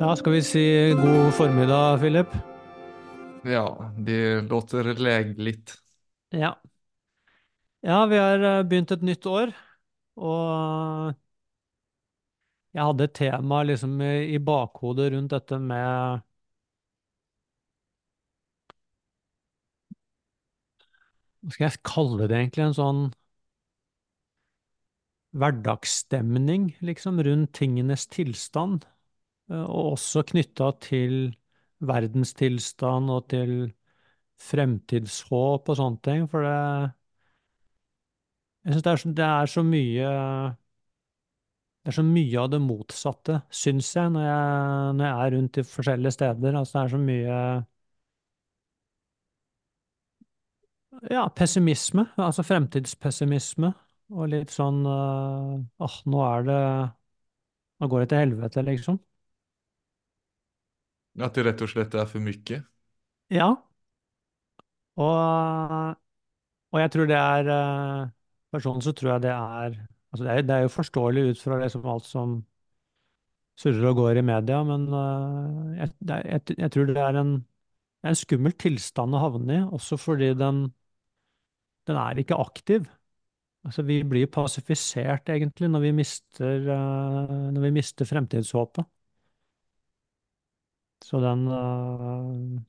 Ja, skal vi si god formiddag, Philip? Ja, de låter legelig. Ja. Ja, vi har eh, begynt et nytt år, og jeg hadde et tema liksom i, bakhodet rundt dette med Hva skal jeg kalle det egentlig? En sånn hverdagsstemning, liksom, rundt tingenes tilstand, og også knytta til verdenstilstand og til fremtidshåp og sånne ting, for det Jeg syns det, det er så mye Det er så mye av det motsatte, syns jeg, når jeg, når jeg er rundt i forskjellige steder. Altså, det er så mye ja, pessimisme, altså fremtidspessimisme, og litt sånn øh, åh, nå er det Nå går det til helvete, liksom. Att det rett og slett er for mye? Ja, og, og jeg tror det er øh, Personlig så tror jeg det er Altså, det er, det er jo forståelig ut fra liksom alt som surrer og går i media, men øh, jeg, jeg, jeg tror det er en en skummel tilstand å havne i, også fordi den, den er ikke aktiv. Altså, vi blir pasifisert, egentlig, når vi mister, eh, når vi mister fremtidshåpet. Så den eh,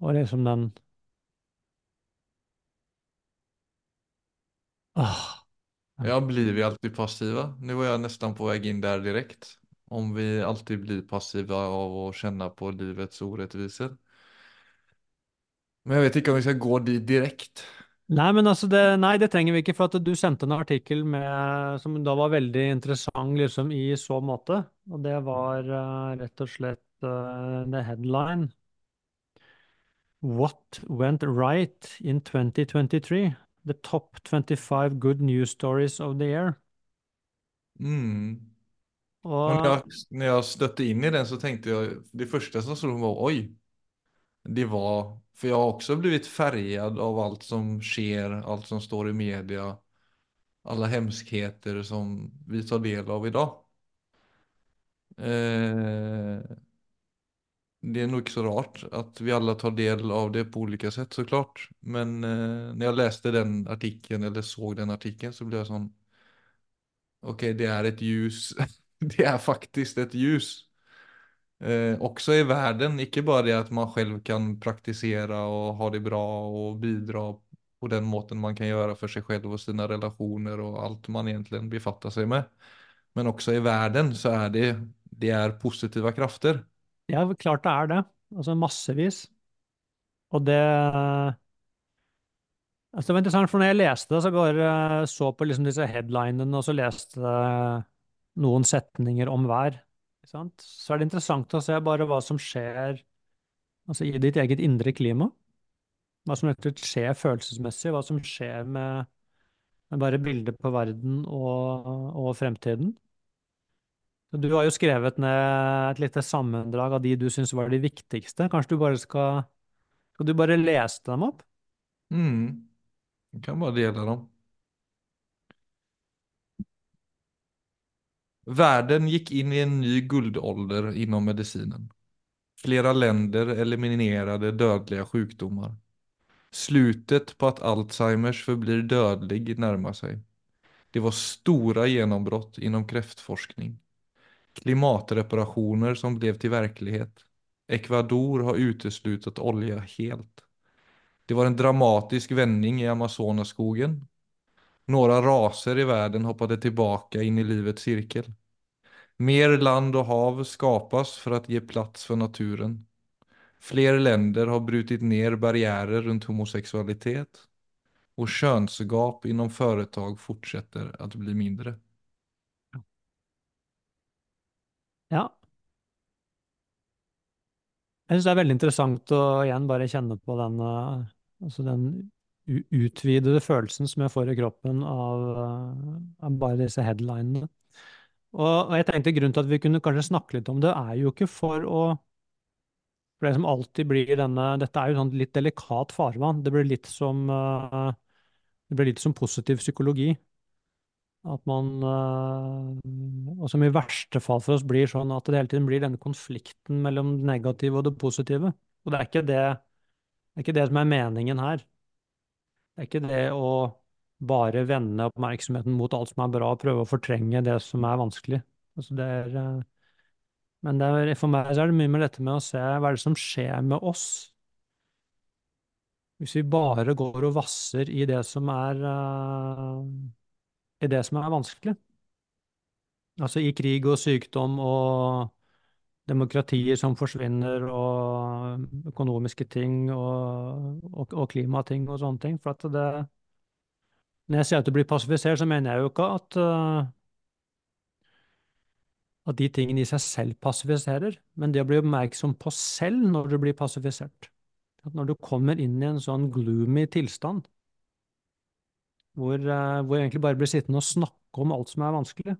Og liksom den ah, Ja, blir vi alltid passiva? Nu var jag nästan på väg in där direkt. Om vi alltid blir passiva av å kjenne på livets orättvisor. Men jeg vet ikke om vi skal gå dit direkt. Nei, men altså det, nei, det trenger vi ikke, for at du sendte en artikkel med, som da var veldig interessant liksom, i så måte. Og det var uh, rett og slett uh, the headline. What went right in 2023? The top 25 good news stories of the year. Mm. Og jag, när jag stötte in i den så tenkte jeg det første som mig var oj. Det var, For jeg har også blivit farget av alt som sker, alt som står i media, alla hemskheter som vi tar del av i dag. Eh, det är nog inte så rart att vi alla tar del av det på olika sätt såklart. Men eh, när jag läste den artikeln eller såg den artikeln så blev jag sånn okej det är ett ljus, det är faktiskt ett ljus. Eh, också i världen, ikke bare det at man selv kan praktisere og ha det bra og bidra på den måten man kan gjøre for seg selv og sine relasjoner og alt man egentlig befatter seg med. Men også i världen så er det, det er positiva krafter. Ja, klart det er det. Altså massevis. Og det altså Det var interessant, for når jeg leste det, så bare så på liksom disse headlinene, og så leste jeg noen setninger om hver. Så er det interessant å se bare hva som skjer altså i ditt eget indre klima. Hva som skjer følelsesmessig, hva som skjer med, med bare bildet på verden og, og fremtiden. Du har jo skrevet ned et lite sammendrag av de du syns var de viktigste. Kanskje du bare skal Skal du bare lese dem opp? Mm, Jeg kan bare dele dem. Verden gikk inn i en ny guldålder inom medisinen. Flere länder eliminerade dødelige sjukdomar. Slutet på at Alzheimers förblir dødelig nærmer seg. Det var store gjennombrudd inom kräftforskning. Klimatreparationer som blev till verklighet. Ecuador har utesluttet olja helt. Det var en dramatisk vändning i Amazonaskogen. Några raser i världen hoppade tillbaka in i livets cirkel. Mer land och hav skapas för att ge plats för naturen. Fler länder har brutit ner barriärer runt homosexualitet. Och könsgap inom företag fortsätter att bli mindre. Ja. Jeg syns det er veldig interessant å igjen bare kjenne på den, eh, altså den utvidede følelsen som jeg får i kroppen av, eh, av bare disse headlinene. Og, og jeg tenkte grunnen til at vi kunne kanskje snakke litt om det, er jo ikke for å For det som alltid blir denne Dette er jo sånn litt delikat farvann. Det blir litt som eh, Det blir litt som positiv psykologi. At man eh, Og som i verste fall for oss blir sånn at det hele tiden blir denne konflikten mellom det negative og det positive. Og det er ikke det, det er ikke det som er meningen her. Det er ikke det å bare vende oppmerksomheten mot alt som er bra, og prøve å fortrenge det som er vanskelig. Altså det er, eh, men det er, for meg er det mye med dette med å se hva er det som skjer med oss hvis vi bare går og vasser i det som er, uh, i det som er vanskelig. Altså i krig og sykdom og demokratier som forsvinner, og økonomiske ting og, og, og klimating og sånne ting. For det Når jeg sier at du blir passifisert, så mener jeg jo ikke at uh, at de tingene i seg selv passifiserer, men det å bli oppmerksom på selv når du blir passifisert. At når du kommer inn i en sånn gloomy tilstand, hvor, uh, hvor jeg egentlig bare blir sittende og snakke om alt som er vanskelig,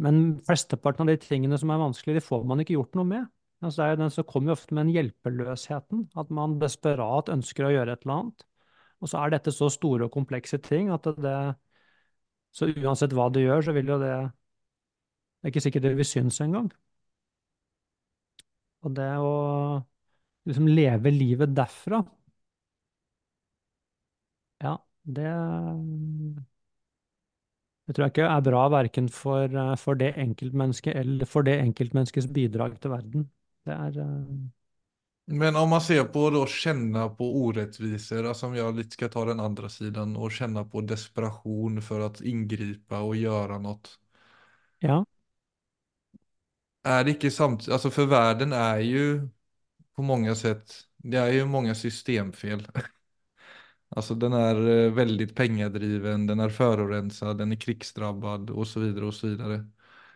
men flesteparten av de tingene som er vanskelig, de får man ikke gjort noe med. Altså det er den som kommer ofte med den hjelpeløsheten, at man desperat ønsker å gjøre et eller annet. Og så er dette så store og komplekse ting at det Så uansett hva du gjør, så vil jo det Det er ikke sikkert det vil synes engang. Og det å liksom leve livet derfra, det det tror jeg ikke er bra verken for, eh, for det enkeltmennesket eller for det enkeltmenneskets bidrag til verden. Det er uh... Men om man ser på å kjenne på urettviser, altså om jeg litt skal ta den andre siden, og kjenne på desperasjon for å inngripe og gjøre noe Ja. Er det ikke samtidig Altså, for verden er jo på mange sett Det er jo mange systemfel. Alltså den är eh, väldigt pengadriven, den är förorensad, den är krigsdrabbad och så vidare och så vidare.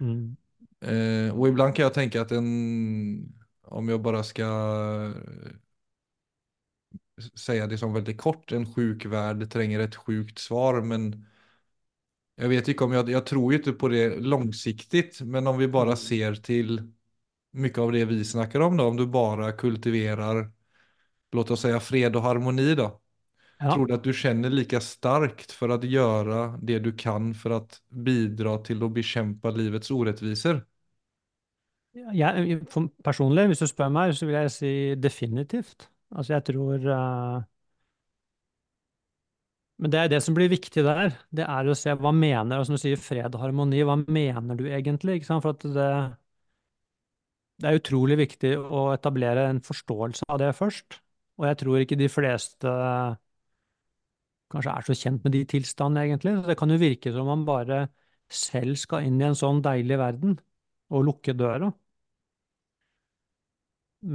Mm. Eh, och ibland kan jag tänka att en, om jag bara ska eh, säga det som väldigt kort, en sjuk värld tränger ett sjukt svar, men jag vet inte om jag, jag tror ju inte på det långsiktigt, men om vi bara Mm. ser till mycket av det vi snackar om då, om du bara kultiverar, låt oss säga fred och harmoni då, Ja. Tror du at du kjenner like starkt for å gjøre det du kan for å bidra til å bekjempe livets orättvisor? Jeg, personlig, hvis du spør meg, så vil jeg si definitivt. Altså, jeg tror uh... Men det er det som blir viktig der. Det er å se hva mener og Som du sier, fred og harmoni. Hva mener du egentlig? Ikke sant? For at det, det er utrolig viktig å etablere en forståelse av det først. Og jeg tror ikke de fleste kanskje er så kjent med de tilstandene, egentlig. Det kan jo virke som om man bare selv skal inn i en sånn deilig verden og lukke døra.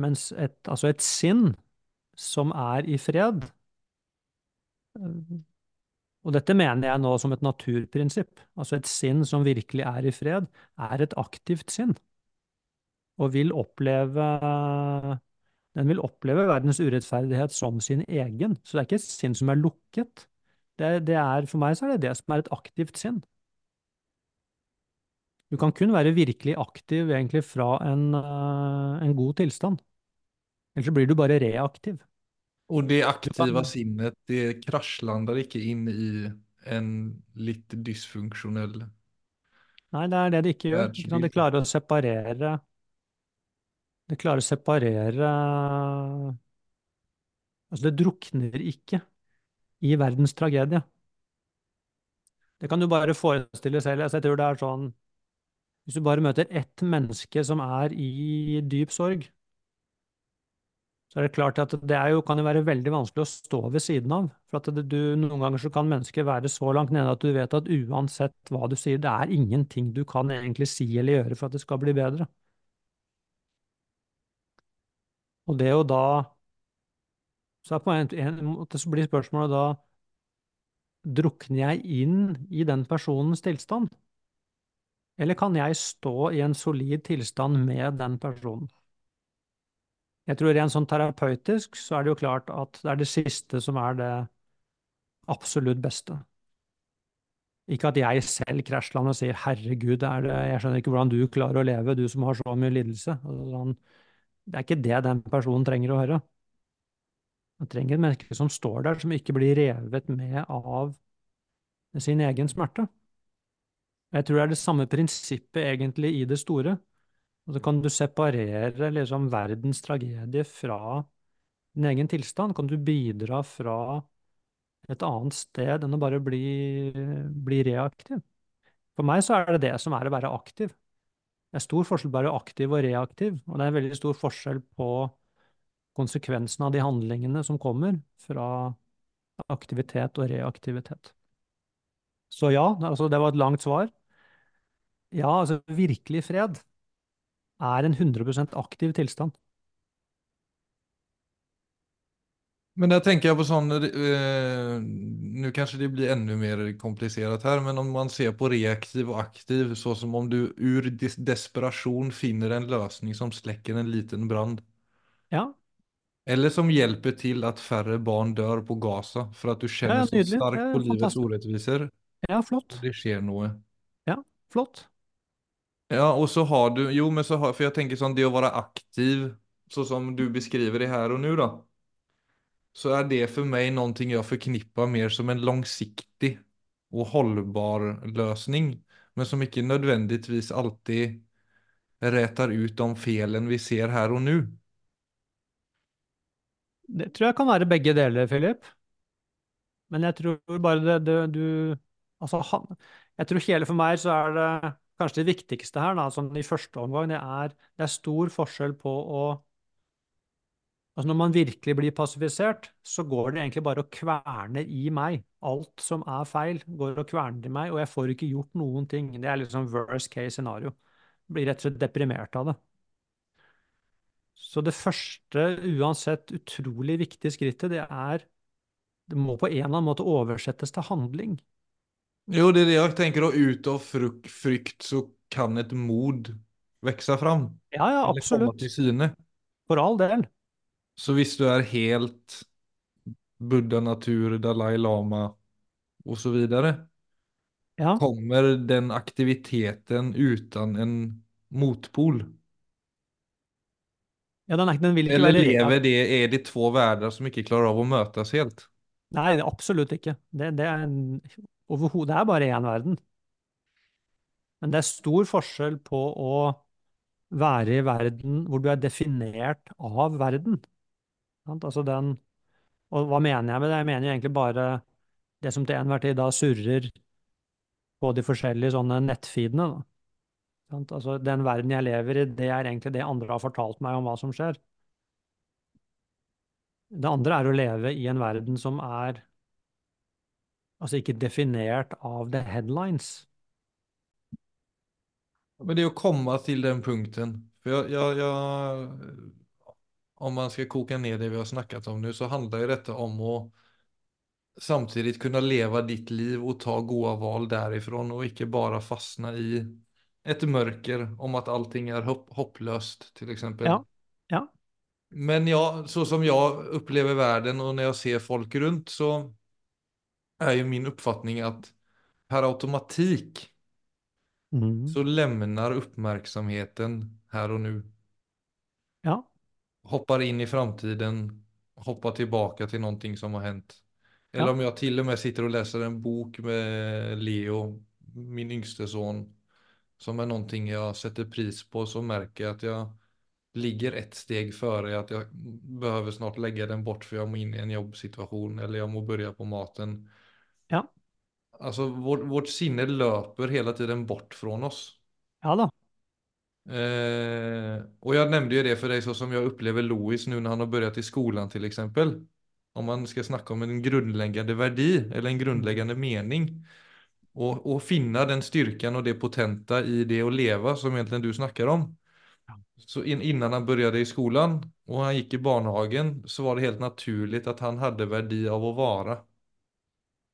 Mens et, altså et sinn som er i fred Og dette mener jeg nå som et naturprinsipp. Altså et sinn som virkelig er i fred, er et aktivt sinn. Og vil oppleve den vil oppleve verdens urettferdighet som sin egen. Så det er ikke et sinn som er lukket. Det, det er, for meg så er det det som er et aktivt sinn. Du kan kun være virkelig aktiv egentlig fra en, uh, en god tilstand. Ellers blir du bare reaktiv. Og det aktive sinnet, det krasjlander ikke inn i en litt dysfunksjonell Nei, det er det det ikke gjør. Det klarer å separere Det klarer å separere Altså, det drukner ikke i verdens tragedie. Det kan du bare forestille selv. Altså, jeg tror det er sånn Hvis du bare møter ett menneske som er i dyp sorg, så er det klart at det jo, kan jo være veldig vanskelig å stå ved siden av. For at du, noen ganger så kan mennesker være så langt nede at du vet at uansett hva du sier, det er ingenting du kan egentlig si eller gjøre for at det skal bli bedre. Og det å da Så er på en, en måte så blir spørsmålet da Drukner jeg inn i den personens tilstand? Eller kan jeg stå i en solid tilstand med den personen? Jeg tror rent sånn terapeutisk så er det jo klart at det er det siste som er det absolutt beste. Ikke at jeg selv krasjlander og sier 'herregud, er det, jeg skjønner ikke hvordan du klarer å leve, du som har så mye lidelse'. Altså, det er ikke det den personen trenger å høre. Man trenger et menneske som står der, som ikke blir revet med av sin egen smerte. Jeg tror det er det samme prinsippet egentlig i det store. Og så kan du separere liksom verdens tragedie fra din egen tilstand. Kan du bidra fra et annet sted enn å bare bli, bli reaktiv? For meg så er det det som er å være aktiv. Det er stor forskjell på å være aktiv og reaktiv, og det er veldig stor forskjell på konsekvensen av de handlingene som kommer fra aktivitet og reaktivitet. Så ja, altså det var et langt svar. Ja, altså virkelig fred er en 100% aktiv tilstand. Men der tenker jeg på sånn eh, nu kanskje det blir enda mer komplisert her, men om man ser på reaktiv og aktiv, så som om du ur des desperation finner en løsning som släcker en liten brand. Ja, Eller som hjelper til at færre barn dør på Gaza for at du kjenner så sterkt på livets urettviser. Ja, flott. Det skjer noe. Ja, flott. Ja, og så har du, jo men så har, For jeg tenker sånn, det å være aktiv, sånn som du beskriver det her og nu då. Så är det för mig någonting jag förknippar mer som en långsiktig och hållbar lösning. Men som ikke nødvendigvis alltid rätar ut de felen vi ser her og nå. Det tror jeg kan være begge deler, Philip. Men jeg tror bare det, det du Altså, han, jeg tror hele for meg så er det kanskje det viktigste her, da, sånn i første omgang, det er, det er stor forskjell på å Altså Når man virkelig blir passifisert, så går det egentlig bare og kverner i meg. Alt som er feil, går og kverner i meg, og jeg får ikke gjort noen ting. Det er liksom worst case scenario. Jeg blir rett og slett deprimert av det. Så det første, uansett utrolig viktige skrittet, det er Det må på en eller annen måte oversettes til handling. Jo, det er det jeg tenker. Og ut av frykt så kan et mod vokse fram. Ja, ja, absolutt. For all del. Så hvis du er helt Buddha natur, Dalai Lama osv., så vidare. Ja, Kommer den aktiviteten uten en motpol? ja den, den vil ikke Eller være lever det, er det to verdener som ikke klarer av å møtes helt? Nei, absolutt ikke. Det, det er Det er bare én verden. Men det er stor forskjell på å være i verden hvor du er definert av verden. Altså den Og hva mener jeg med det? Jeg mener jo egentlig bare det som til enhver tid da surrer på de forskjellige sånne nettfeedene. Da. Altså den verden jeg lever i, det er egentlig det andre har fortalt meg om hva som skjer. Det andre er å leve i en verden som er altså ikke definert av the headlines. Men det å komme til den punkten. For jeg, jeg, jag, om man ska koka ner det vi har snackat om nu så handlar ju detta om att samtidigt kunna leva ditt liv och ta goda val därifrån och inte bara fastna i ett mörker om att allting är hopp, hopplöst till exempel. Ja, ja. Men ja, så som jag upplever världen och när jag ser folk runt så är ju min uppfattning att per automatik mm. så lämnar uppmärksamheten här och nu. Ja, Hoppar in i framtiden, hoppar tilbake till någonting som har hänt. Eller Ja. om jag till och med sitter och läser en bok med Leo, min yngste son, som är någonting jag sätter pris på, så märker jag att jag ligger ett steg före, att jag behöver snart lägga den bort för jag må in i en jobbsituation eller jag må börja på maten. ja, Alltså vårt, vårt sinne löper hela tiden bort från oss. ja da. Eh, och jag nämnde ju det för dig så som jag upplever Louis nu när han har börjat i skolan till exempel. Om man ska snacka om en grundläggande värdi eller en grundläggande mening. Och, och finna den styrkan och det potenta i det att leva som egentligen du snackar om. Så in, innan han började i skolan och han gick i barnhagen så var det helt naturligt att han hade värdi av att vara.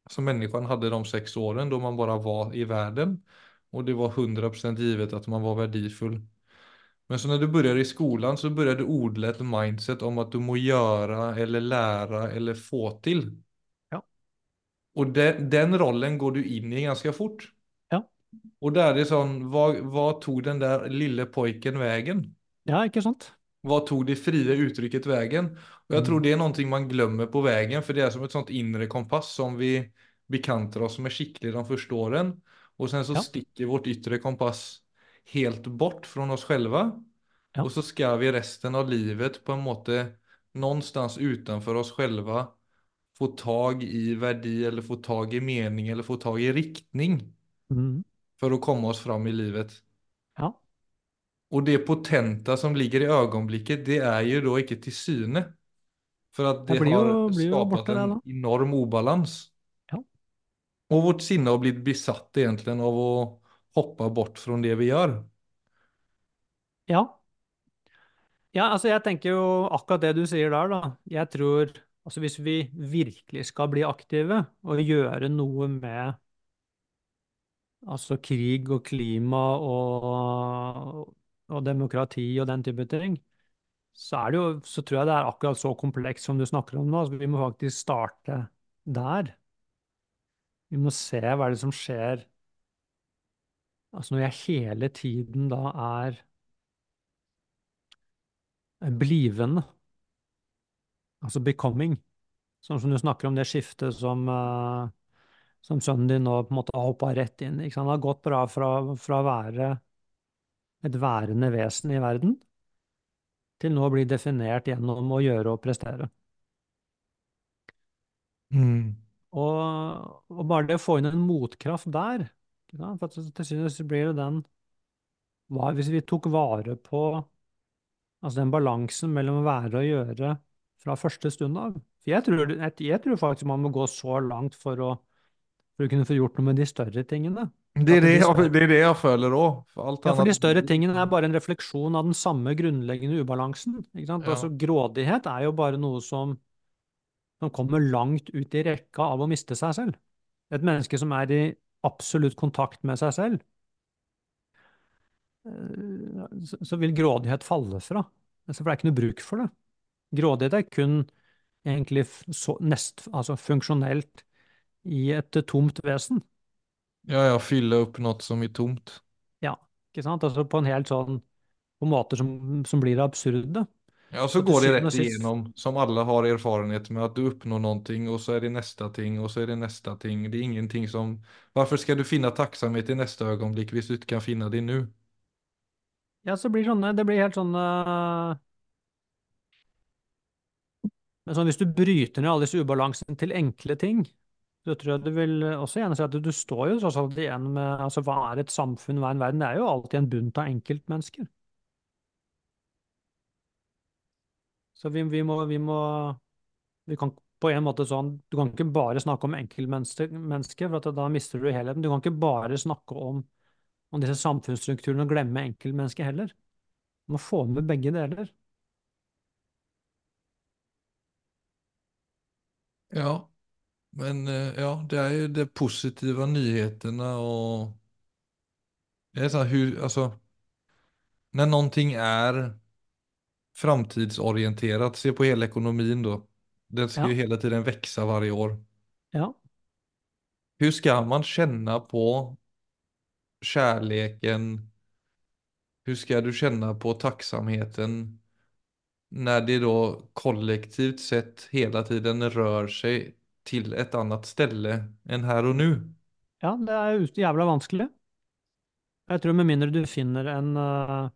Som människan hade de sex åren då man bara var i världen. Och det var 100% givet att man var verdifull. Men så när du börjar i skolan så börjar du odla ett mindset om att du må göra eller lära eller få till. Ja. Och den, den rollen går du in i ganska fort. Ja. Och där är det sån, vad, vad tog den där lille pojken vägen? Ja, ikke sant? Vad tog det fria uttrycket vägen? Och jag Mm. tror det är någonting man glömmer på vägen för det är som ett sånt inre kompass som vi bekantar oss med skicklig de første en. Och sen så Ja. sticker vårt yttre kompass helt bort från oss själva. Ja. Och så ska vi resten av livet på en måte någonstans utanför oss själva få tag i verdi eller få tag i mening eller få tag i riktning Mm. för att komma oss fram i livet. Ja. Och det potenta som ligger i ögonblicket, det är ju då inte till syne. För att Det det blir jo- har skapat en enorm obalans. Och vårt sinne har blivit besatt egentligen av att hoppa bort från det vi gjør. Ja. Ja, altså jeg tenker jo akkurat det du sier der, da. Jeg tror altså hvis vi virkelig skal bli aktive og gjøre noe med altså krig og klima og, og demokrati og den type ting, så er det jo, så tror jeg det er akkurat så komplekst som du snakker om nå. Altså, vi må faktisk starte der. Vi må se hva er det som skjer altså når jeg hele tiden da er blivende, altså becoming, sånn som du snakker om det skiftet som, eh, som sønnen din nå på en måte har hoppa rett inn i. Han har gått bra fra, fra å være et værende vesen i verden til nå å bli definert gjennom å gjøre og prestere. Og, og bare det å få inn en motkraft der, for til syvende blir det den Hvis vi tok vare på altså den balansen mellom å være og gjøre fra første stund av For jeg tror, jeg, tror faktisk man må gå så langt for å, for å kunne få gjort noe med de større tingene. Det er det, jeg, det er det jeg føler òg. Ja, for de større tingene er bare en refleksjon av den samme grunnleggende ubalansen. Ikke sant? Ja. Altså, grådighet er jo bare noe som, som kommer langt ut i rekka av å miste seg selv. Et menneske som er i absolutt kontakt med seg selv, eh, så, vil grådighet falle fra. Altså, For det er ikke noe bruk for det. Grådighet er kun egentlig så, nest, altså funksjonelt i et tomt vesen. Ja, ja, fylle opp noe som er tomt. Ja, ikke sant? Altså på en helt sånn på måter som, som blir absurde. Ja, så går det rett igenom, som alle har erfarenhet med, at du oppnår noe, og så er det neste ting og så er det neste ting. Det er ingenting som... Hvorfor skal du finne takksomhet i neste øyeblikk hvis du ikke kan finne det nå? Ja, så blir sånne, det blir helt sånn Men sånn, hvis du bryter ned alle disse ubalansene til enkle ting, så tror jeg du vil også gjerne si at du, du står jo tross alt igjen med altså hva er et samfunn, hva er en verden? Det er jo alltid en bunt av enkeltmennesker. Så vi, vi må, vi må vi kan på en måte sånn, Du kan ikke bare snakke om enkeltmennesket, for da mister du helheten. Du kan ikke bare snakke om, om disse samfunnsstrukturene og glemme enkeltmennesket heller. Du må få med begge deler. Ja, men eh, ja, det er jo de positive nyheterna och det är så här Når någonting är framtidsorienterat, se på hela ekonomin då. Den ska Ja. ju hela tiden växa varje år. Ja. Hur ska man känna på kärleken? Hur ska du känna på tacksamheten när det då kollektivt sett hela tiden rör sig till ett annat ställe än här och nu? Ja, det jo jævla vanskelig. Jeg tror med mindre du finner en, eh,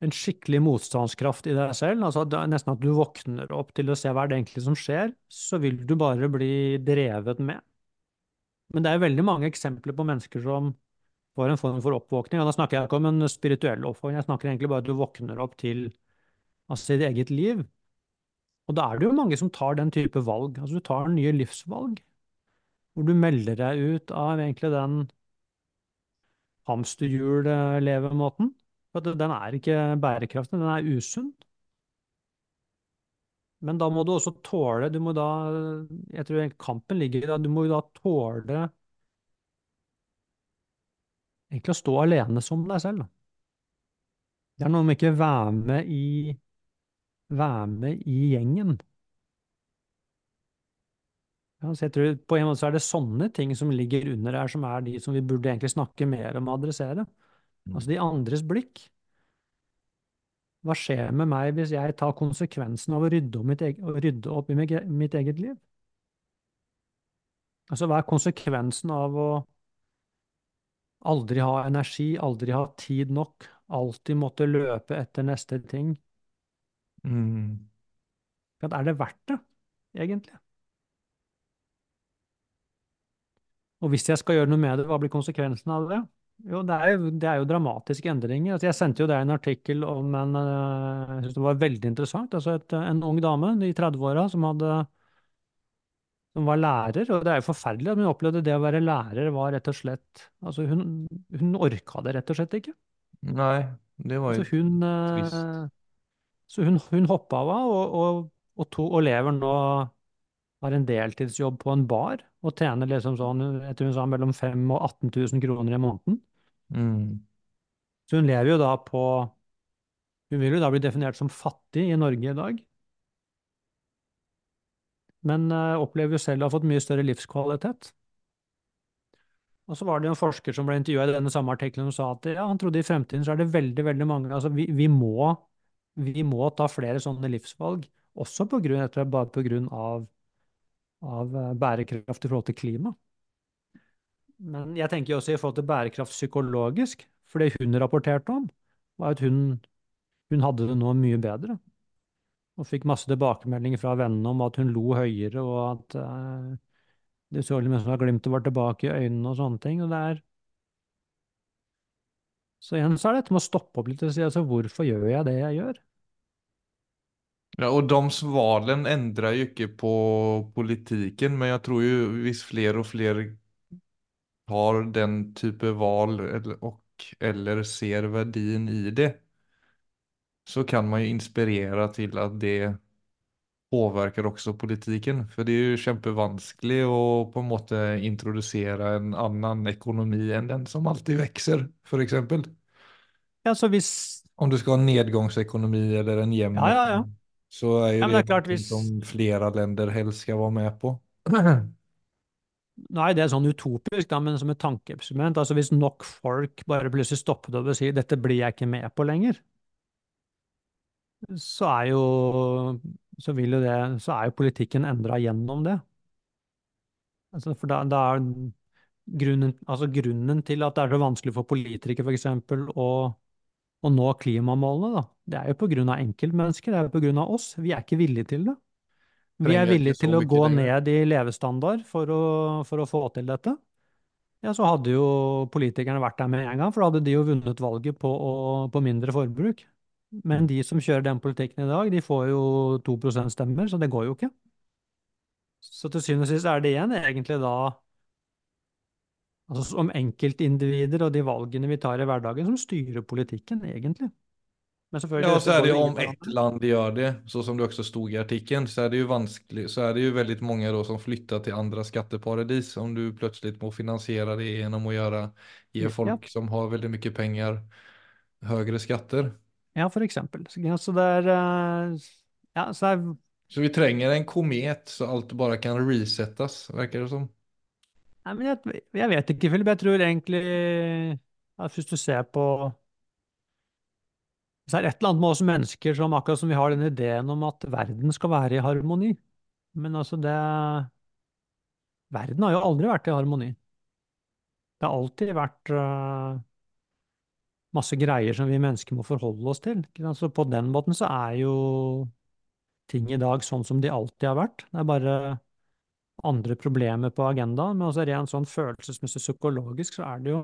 en skikkelig motstandskraft i deg selv, altså nesten at du våkner opp til å se hva er det egentlig som skjer, så vil du bare bli drevet med. Men det er veldig mange eksempler på mennesker som får en form for oppvåkning, og da snakker jeg ikke om en spirituell oppvåkning, jeg snakker egentlig bare at du våkner opp til altså sitt eget liv. Og da er det jo mange som tar den type valg, altså du tar nye livsvalg, hvor du melder deg ut av egentlig den hamsterhjul-levemåten. For den er ikke bærekraftig, den er usunn. Men da må du også tåle Du må da Jeg tror kampen ligger i det. Du må da tåle egentlig å stå alene som deg selv. Det er noe med ikke være med i Være med i gjengen. Ja, så jeg tror På en måte så er det sånne ting som ligger under her, som er de som vi burde egentlig snakke mer om og adressere. Altså de andres blikk. Hva skjer med meg hvis jeg tar konsekvensen av å rydde opp, mitt eget, å rydde opp i mitt, mitt eget liv? Altså, hva er konsekvensen av å aldri ha energi, aldri ha tid nok, alltid måtte løpe etter neste ting? Mm. Er det verdt det, egentlig? Og hvis jeg skal gjøre noe med det, hva blir konsekvensen av det? Jo, det er jo, det er jo dramatiske endringer. Altså, jeg sendte jo deg en artikkel om en eh, Jeg synes det var veldig interessant. Altså et, en ung dame i 30-åra som som var lærer, og det er jo forferdelig at hun opplevde det å være lærer var rett og slett Altså, hun, hun orka det rett og slett ikke. Nei, det var Så ju hun, trist. eh, så hun, hun hoppa av og, og, og, to, og lever nå har en deltidsjobb på en bar og tjener liksom sånn, jeg tror hun sa mellom 5000 og 18 000 kroner i måneden. Mm. Så hun lever jo da på Hun vil jo da bli definert som fattig i Norge i dag, men uh, opplever jo selv å ha fått mye større livskvalitet. Og så var det jo en forsker som ble intervjua i denne samme artikkelen og sa at ja, han trodde i fremtiden så er det veldig, veldig mange Altså vi, vi må, vi må ta flere sånne livsvalg, også på grunn, jeg tror jeg bare av, av eh, bærekraft i forhold til klima. Men jeg tenker også i forhold til bærekraft psykologisk, for det hun rapporterte om, var at hun, hun hadde det nå mye bedre. Og fikk masse tilbakemeldinger fra vennene om at hun lo høyere, og at uh, det så litt ut som glimtet var tilbake i øynene og sånne ting. Og det er Så igjen så er det dette med å stoppe opp litt og si altså hvorfor gjør jeg det jeg gjør? Ja, og de endrer jo ikke på politiken, men jeg tror jo hvis flere og fler tar den type val och eller ser värdin i det. Så kan man ju inspirera till att det påverkar också politiken. För det är ju kjempevanskelig å på en måte introdusere en annen ekonomi enn den som alltid växer, for eksempel. Ja, så hvis Om du skal ha en nedgångsekonomi eller en jevn Ja, ja, ja. så er jo Ja, det, det er klart hvis som flere länder helst skal være med på. Nå er sånn utopisk, da, men som et tankeeksperiment. Altså hvis nok folk bare plutselig stoppet opp og sier dette blir jeg ikke med på lenger, så er jo så vil jo det Så er jo politikken endra gjennom det. Altså, for da, da er grunnen, altså grunnen til at det er så vanskelig for politikere f.eks. Å, å nå klimamålene, da, det er jo på grunn av enkeltmennesker, det er jo på grunn av oss. Vi er ikke villige til det. Vi er villige til å gå lenger. ned i levestandard for å, for å få til dette. Ja, så hadde jo politikerne vært der med en gang, for da hadde de jo vunnet valget på, å, på mindre forbruk. Men de som kjører den politikken i dag, de får jo 2% stemmer, så det går jo ikke. Så til syvende og sist er det igjen egentlig da altså som enkeltindivider og de valgene vi tar i hverdagen, som styrer politikken, egentlig. Men Ja, og så er det jo om ett land gjør det, så som det også stod i artikkelen, så er det jo vanskelig, så er det jo veldig mange da som flytter til andre skatteparadis, om du plutselig må finansiere det gjennom å gjøre, gi Ja, folk som har veldig mye penger høyere skatter. ja, for eksempel. Så ja, det er eh, Ja, så det er Så vi trenger en komet, så alt bare kan resettes, virker det som. Nei, men jeg, jeg vet ikke, Philip. Jeg tror egentlig at hvis du ser på Så er det et eller annet med oss mennesker som akkurat som vi har den ideen om at verden skal være i harmoni. Men altså, det Verden har jo aldri vært i harmoni. Det har alltid vært uh, masse greier som vi mennesker må forholde oss til. Så på den måten så er jo ting i dag sånn som de alltid har vært. Det er bare andre problemer på agendaen, men også rent sånn følelsesmessig psykologisk så er det jo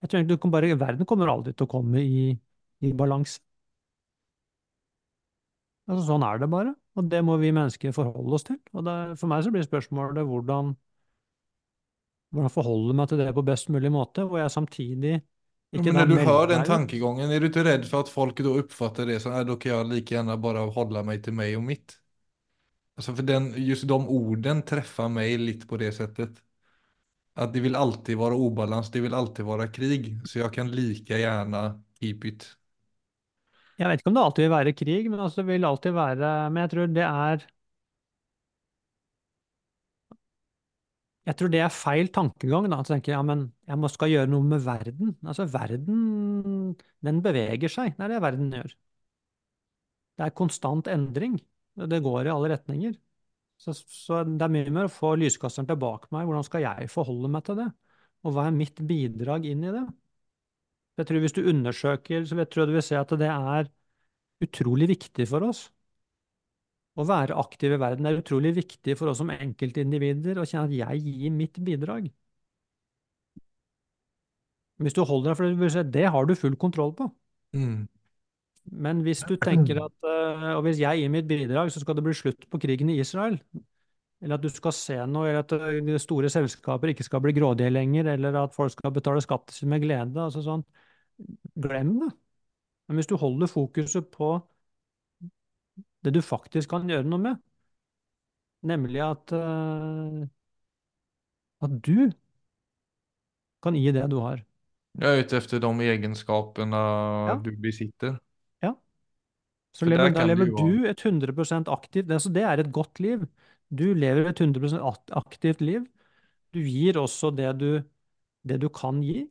Jeg tror egentlig du kan bare, verden kommer aldri til å komme i, i balanse. Altså, sånn er det bare, og det må vi mennesker forholde oss til. Og det, for meg så blir spørsmålet hvordan, hvordan forholde meg til det på best mulig måte, hvor jeg samtidig ikke men når du hører den tankegangen, er du ikke redd for at folk da oppfatter det sånn, da kan jeg like gjerne bare holde meg til meg og mitt? Altså for den, just de orden treffer meg litt på det settet. At det vil alltid være ubalanse, det vil alltid være krig, så jeg kan like gjerne keep it. Jeg vet ikke om det alltid vil være krig, men altså, det vil alltid være Men jeg tror det er Jeg tror det er feil tankegang, da. Å tenke ja, men jeg må skal gjøre noe med verden. Altså, verden, den beveger seg. Det er det verden gjør. Det er konstant endring. Det går i alle retninger. Så, så det er mye mer å få lyskasteren tilbake meg. Hvordan skal jeg forholde meg til det? Og hva er mitt bidrag inn i det? Jeg tror Hvis du undersøker, så jeg tror jeg du vil se at det er utrolig viktig for oss. Å være aktiv i verden er utrolig viktig for oss som enkeltindivider å kjenne at jeg gir mitt bidrag. Hvis du holder deg for det, si, det har du full kontroll på. Mm. Men hvis du tenker at øh, og hvis jeg gir mitt bidrag, så skal det bli slutt på krigen i Israel, eller at du skal se noe, eller at øh, store selskaper ikke skal bli grådige lenger, eller at folk skal betale skatten sin med glede, altså sånn, glem det. Men hvis du holder fokuset på det du faktisk kan gjøre noe med, nemlig at, øh, at du kan gi det du har. Ja, ute etter de egenskapene Ja. du besitter. Ja. Så lever, da lever du, du et 100% aktivt det, så det er et godt liv. Du lever et 100 ak- aktivt liv. Du gir også det du, det du kan gi.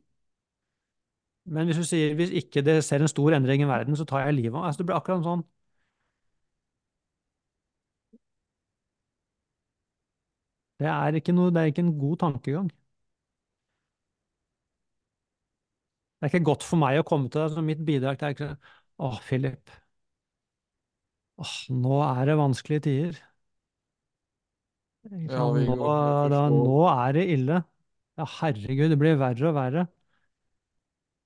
Men hvis du sier hvis ikke det ser en stor endring i verden, så tar jeg livet av altså, Det blir akkurat sånn Det er ikke noe, det er ikke en god tankegang. Det er ikke godt for meg å komme til deg som mitt bidrag til deg. Å, Philip. Åh, nå er det vanskelige tider. Ja, vi Nå, går- da, nå er det ille. Ja, herregud, det blir verre og verre.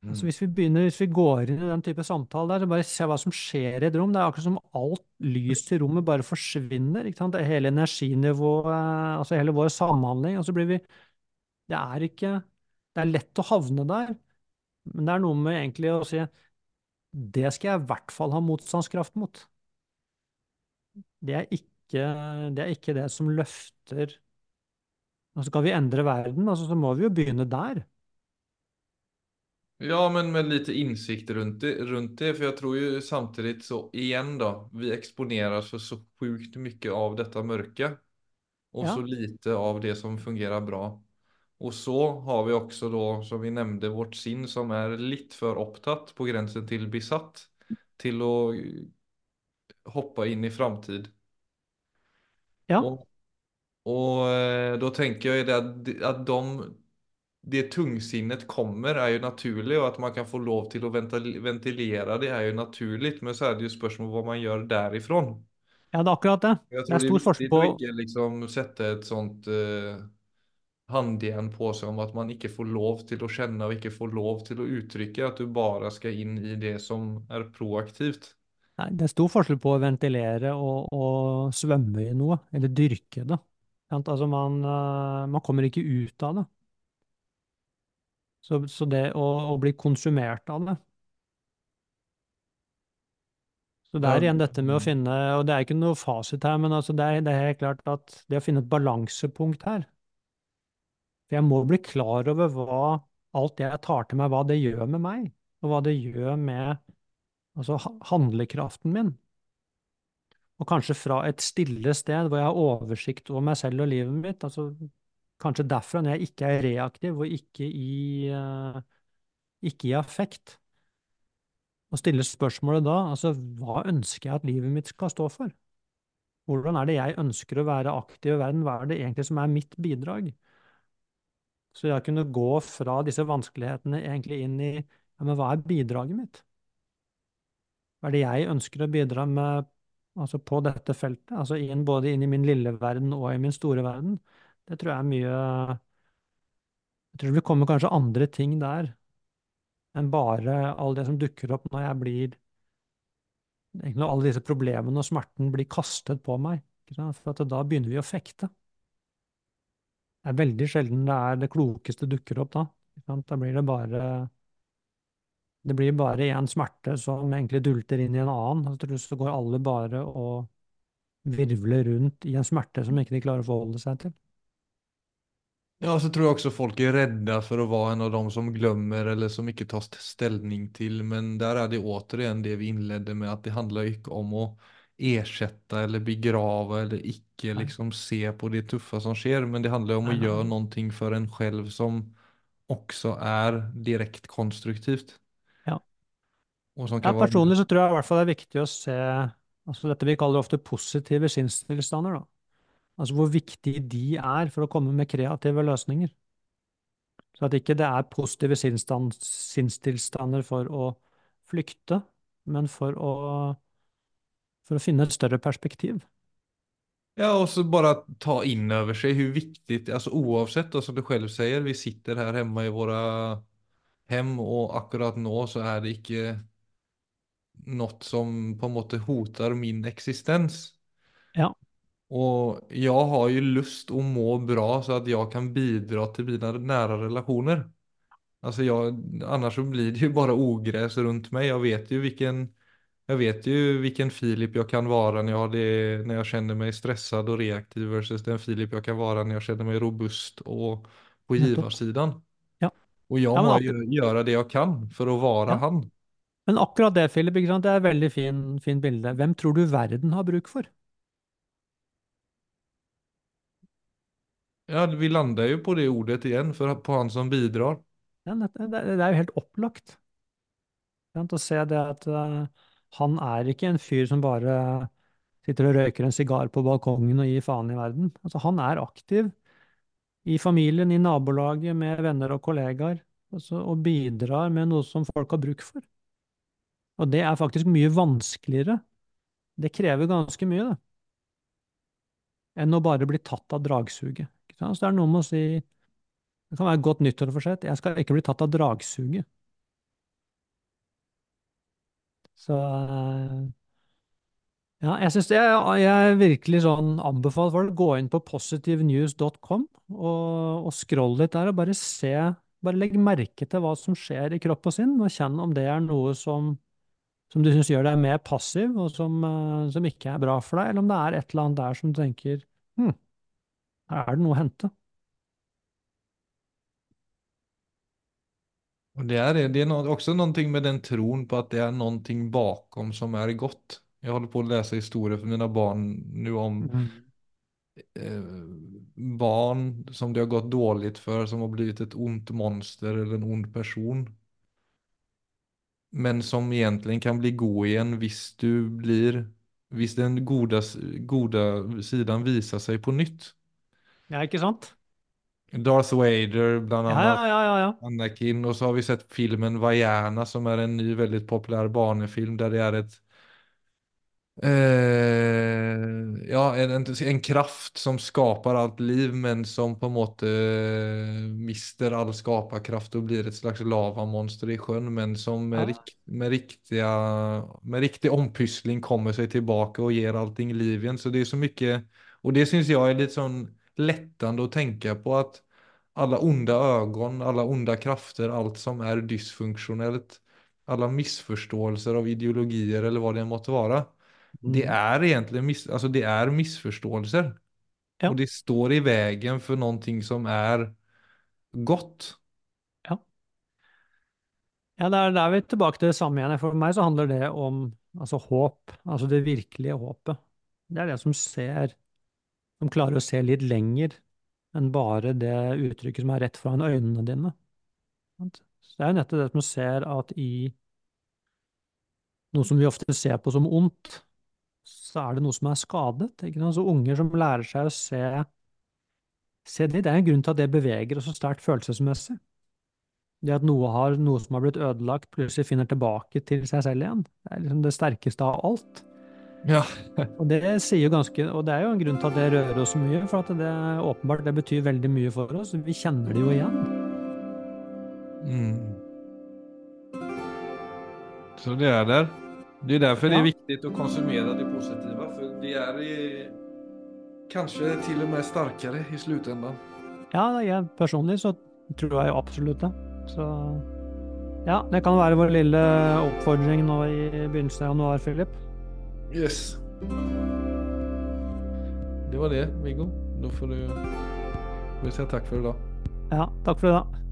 Altså, Mm. hvis vi begynner, hvis vi går inn i den type samtale der, så bare se hva som skjer i et rom. Det er akkurat som alt lys i rommet bare forsvinner. ikke sant? Hele energinivået, altså hele vår samhandling. Og så blir vi Det er ikke Det er lett å havne der, men det er noe med egentlig å si det skal jeg i hvert fall ha motstandskraft mot. Det er ikke det, er ikke det som løfter Altså skal vi endre verden, altså, så må vi jo begynne der. Ja, men med lite innsikt rundt det, rundt det. For jeg tror jo samtidig så, igjen, da. vi eksponeres for så sjukt mye av dette mørket. Og Ja. så lite av det som fungerer bra. Og så har vi også, da, som vi nevnte, vårt sinn som er litt for opptatt, på grensen til besatt. til å hoppe inn i framtid. Ja. Och, och eh, då tänker jag det att, att de, det tungsinnet kommer är ju naturligt och att man kan få lov till att ventilere ventilera det är ju naturligt. Men så är det ju spørsmål vad man gör därifrån. Ja, det er akkurat det. Jeg Det er det stor forskjell på att inte liksom sette et sånt uh, håndjern på seg om at man ikke får lov til å kjenne og ikke får lov til å uttrykke. At du bare skal inn i det som er proaktivt. Nei, det er stor forskjell på å ventilere og, og svømme i noe, eller dyrke det. Sant? Altså man, eh, man kommer ikke ut av det. Så, så det å, å bli konsumert av det Så det er igjen dette med å mm. finne, og det er ikke noe fasit her, men altså det, er, det er helt klart at det å finne et balansepunkt her For jeg må bli klar over hva alt det jeg tar til meg, hva det gjør med meg, og hva det gjør med altså, handlekraften min. Og kanskje fra et stille sted hvor jeg har oversikt over meg selv og livet mitt, altså kanskje derfra når jeg ikke er reaktiv og ikke i, eh, ikke i affekt, og stille spørsmålet da, altså hva ønsker jeg at livet mitt skal stå for? Hvordan er det jeg ønsker å være aktiv i verden? Hva er det egentlig som er mitt bidrag? Så jeg kunne gå fra disse vanskelighetene egentlig inn i, ja, men hva er bidraget mitt? Hva er det jeg ønsker å bidra med altså på dette feltet, altså inn, både inn i min lille verden og i min store verden, det tror jeg er mye Jeg tror det vil komme kanskje andre ting der enn bare all det som dukker opp når jeg blir når alle disse problemene og smerten blir kastet på meg. For da begynner vi å fekte. Det er veldig sjelden det er det klokeste dukker opp da. Da blir det bare det blir bare en smerte som egentlig dulter inn i en annen. til slutt så går alle bare og virvler rundt i en smerte som ikke de klarer å forholde seg til. Ja, så tror jeg også folk er redda for å være en av dem som glemmer eller som ikke tar st- til, till. Men der er det återigen det vi inledde med at det handler ikke om å erstatte eller begrave eller ikke liksom se på det tuffa som skjer, Men det handler om å gjøre noe för en selv som også er direkt konstruktivt. Ja. Ja, personlig så tror jeg i hvert fall det er viktig å se altså dette vi kaller ofte positive sinnstilstander. da. Altså hvor viktige de er for å komme med kreative løsninger. Så at ikke det er positive sinnstilstander for å flykte, men for å, for å finne et større perspektiv. Ja, og så bare ta inn over seg hvor viktig altså oavsett som du selv sier, vi sitter her hemma i våre hem og akkurat nå så er det inte något som på en måte hotar min eksistens. Ja, Og jeg har jo lust å må bra så at jeg kan bidra til mine nære relationer. Altså jeg, annars så blir det jo bare ogräs rundt meg. Jeg vet jo vilken, jeg vet jo hvilken Filip jeg kan være når jeg, när jag känner mig stressad och reaktiv versus den Filip jeg kan være når jeg kjenner meg robust og på giversiden. givarsidan. Og jeg må Ja, men ak- det jeg kan for å være Ja. han. Men akkurat det, Philip, det er et veldig fin, fin bilde. Hvem tror du verden har bruk for? Ja, vi lander jo på det ordet igjen, for, på han som bidrar. Ja, det, det er jo helt opplagt. Å se det at uh, han er ikke en fyr som bare sitter og røyker en sigar på balkongen og gir faen i verden. Altså, han er aktiv i familien, i nabolaget, med venner og kollegaer, altså, og bidrar med noe som folk har bruk for. Og det er faktisk mye vanskeligere. Det krever ganske mye, det. Enn å bare bli tatt av dragsuget. Så det er noe med å si Det kan være godt nyttår godt nyttårsforsett. Jeg skal ikke bli tatt av dragsuget. Så eh, ja, jeg synes jeg, jeg virkelig sånn anbefaler folk å gå inn på positivenews.com og, og scroll litt der og bare se, bare legg merke til hva som skjer i kropp og sinn, og kjenn om det er noe som, som du syns gjør deg mer passiv, og som, eh, som ikke er bra for deg, eller om det er et eller annet der som du tenker hm, her er det noe å hente. Og det er, det er no, også noe med den troen på at det er noe bakom som er godt. Jeg holder på å lese historier for mine barn nå om eh, barn som det har gått dårlig for, som har blitt et ondt monster eller en ond person. Men som egentligen kan bli god igen hvis du blir, hvis den goda, s- goda sidan visar sig på nytt. Ja, ikke sant? Darth Vader bland annat. ja, ja, ja, ja. Anakin och så har vi sett filmen Vaiana som är en ny väldigt populär barnefilm där det är ett eh, ja, en, en, en kraft som skapar allt liv men som på en måte eh, mister all skaparkraft och blir ett slags lavamonster i sjön men som med, Ja. rik, med, riktiga, med riktig ompyssling kommer sig tillbaka och ger allting liv igen. Så det är så mycket, och det syns jag är lite sån lättande att tänka på att alla onda ögon, alla onda krafter, allt som är dysfunktionellt, alla missförståelser av ideologier eller vad det måtte vara. Det er egentlig mis, altså alltså det er misforståelser. Ja. Og de står i veien for noe som er godt. Ja. Ja, da er, er vi tilbake til det samme igjen. For meg så handler det om altså, håp, altså det virkelige håpet. Det er det som ser, som klarer å se litt lenger enn bare det uttrykket som er rett foran øynene dine. Så det er jo nettopp det som ser at i noe som vi ofte ser på som ondt, så er det noe som er skadet. Ikke sant? Så unger som lærer seg å se, se det, det er en grunn til at det beveger oss så sterkt følelsesmessig. Det at noe, har, noe som har blitt ødelagt, plutselig finner tilbake til seg selv igjen. Det er liksom det sterkeste av alt. Ja. Og det sier jo ganske, og det er jo en grunn til at det rører oss mye, for at det åpenbart det betyr veldig mye for oss. Vi kjenner det jo igjen. Mm. Så det er där. Det är därför det er är viktigt att konsumera det positiva. För det är i, kanskje til og med sterkere i slutändan. Ja, jeg personlig så tror jeg absolutt det. Så ja, det kan være vår lille oppfordring nå i begynnelsen av januar, Philip. Yes. Det var det, Viggo. Nå får du... Vi takk for för idag. Ja, takk for det, da.